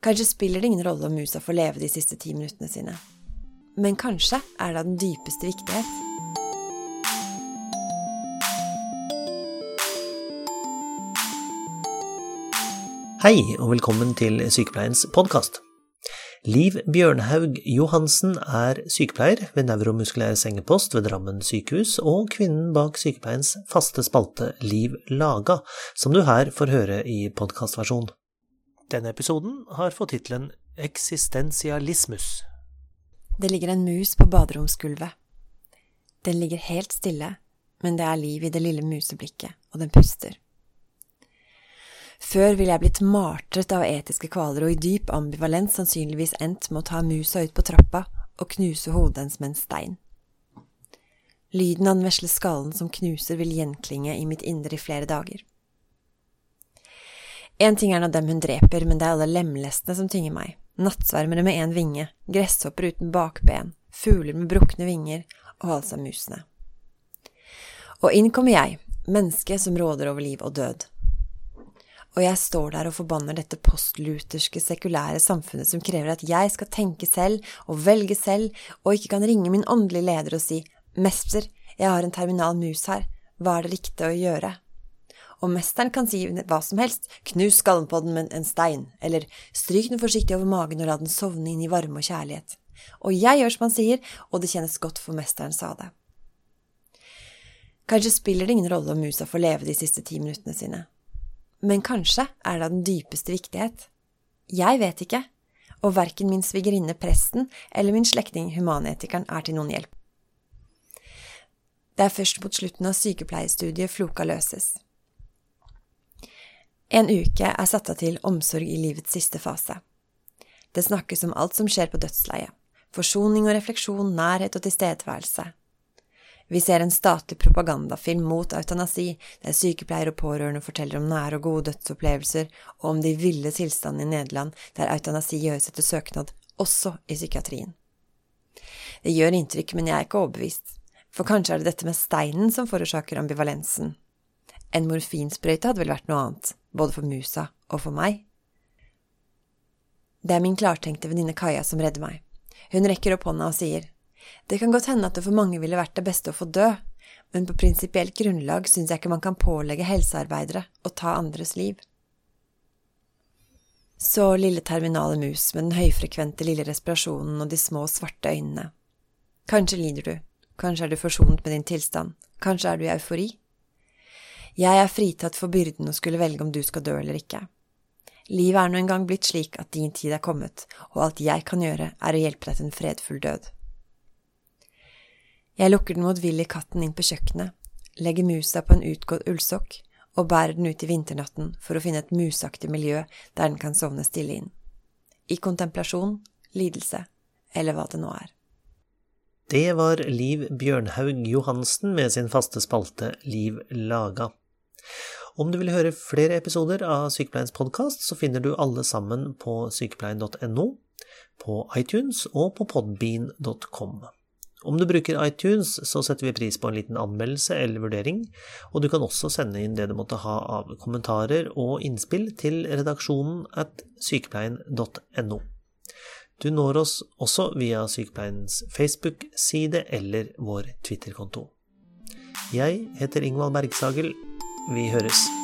Kanskje spiller det ingen rolle om musa får leve de siste ti minuttene sine. Men kanskje er det av den dypeste viktighet. Hei, og velkommen til Sykepleiens podkast. Liv Bjørnhaug Johansen er sykepleier ved nevromuskulær sengepost ved Drammen sykehus, og kvinnen bak sykepleiens faste spalte Liv Laga, som du her får høre i podkastversjon. Denne episoden har fått tittelen Eksistensialismus. Det ligger en mus på baderomsgulvet. Den ligger helt stille, men det er liv i det lille museblikket, og den puster. Før ville jeg blitt martret av etiske kvaler og i dyp ambivalens sannsynligvis endt med å ta musa ut på trappa og knuse hodet hennes med en stein. Lyden av den vesle skallen som knuser, vil gjenklinge i mitt indre i flere dager. En ting er nå dem hun dreper, men det er alle lemlestene som tynger meg. Nattsvermere med én vinge, gresshopper uten bakben, fugler med brukne vinger og altså musene. Og inn kommer jeg, mennesket som råder over liv og død. Og jeg står der og forbanner dette postluterske, sekulære samfunnet som krever at jeg skal tenke selv og velge selv, og ikke kan ringe min åndelige leder og si Mester, jeg har en terminal mus her, hva er det riktige å gjøre? Og mesteren kan si hva som helst, knus skallen på den med en stein, eller stryk den forsiktig over magen og la den sovne inn i varme og kjærlighet. Og jeg gjør som han sier, og det kjennes godt for mesteren sa det. Kanskje spiller det ingen rolle om musa får leve de siste ti minuttene sine. Men kanskje er det av den dypeste viktighet. Jeg vet ikke, og verken min svigerinne presten eller min slektning humanetikeren er til noen hjelp. Det er først mot slutten av sykepleiestudiet floka løses. En uke er satt av til omsorg i livets siste fase. Det snakkes om alt som skjer på dødsleiet. Forsoning og refleksjon, nærhet og tilstedeværelse. Vi ser en statlig propagandafilm mot eutanasi, der sykepleiere og pårørende forteller om nære og gode dødsopplevelser, og om de ville tilstandene i Nederland der eutanasi gjøres etter søknad, også i psykiatrien. Det gjør inntrykk, men jeg er ikke overbevist, for kanskje er det dette med steinen som forårsaker ambivalensen. En morfinsprøyte hadde vel vært noe annet både for musa og for meg. Det er min klartenkte venninne Kaja som redder meg. Hun rekker opp hånda og sier, det kan godt hende at det for mange ville vært det beste å få dø, men på prinsipielt grunnlag syns jeg ikke man kan pålegge helsearbeidere å ta andres liv. Så lille terminale mus med den høyfrekvente lille respirasjonen og de små, svarte øynene. Kanskje lider du, kanskje er du forsonet med din tilstand, kanskje er du i eufori? Jeg er fritatt for byrden å skulle velge om du skal dø eller ikke. Livet er nå engang blitt slik at din tid er kommet, og alt jeg kan gjøre, er å hjelpe deg til en fredfull død. Jeg lukker den motvillige katten inn på kjøkkenet, legger musa på en utgått ullsokk og bærer den ut i vinternatten for å finne et musaktig miljø der den kan sovne stille inn. I kontemplasjon, lidelse eller hva det nå er. Det var Liv Bjørnhaug Johansen med sin faste spalte Liv laga. Om du vil høre flere episoder av Sykepleiens podkast, så finner du alle sammen på sykepleien.no, på iTunes og på podbean.com. Om du bruker iTunes, så setter vi pris på en liten anmeldelse eller vurdering, og du kan også sende inn det du måtte ha av kommentarer og innspill til redaksjonen at sykepleien.no. Du når oss også via Sykepleiens Facebook-side eller vår Twitter-konto. Jeg heter Ingvald Bergsagel. Vi høres.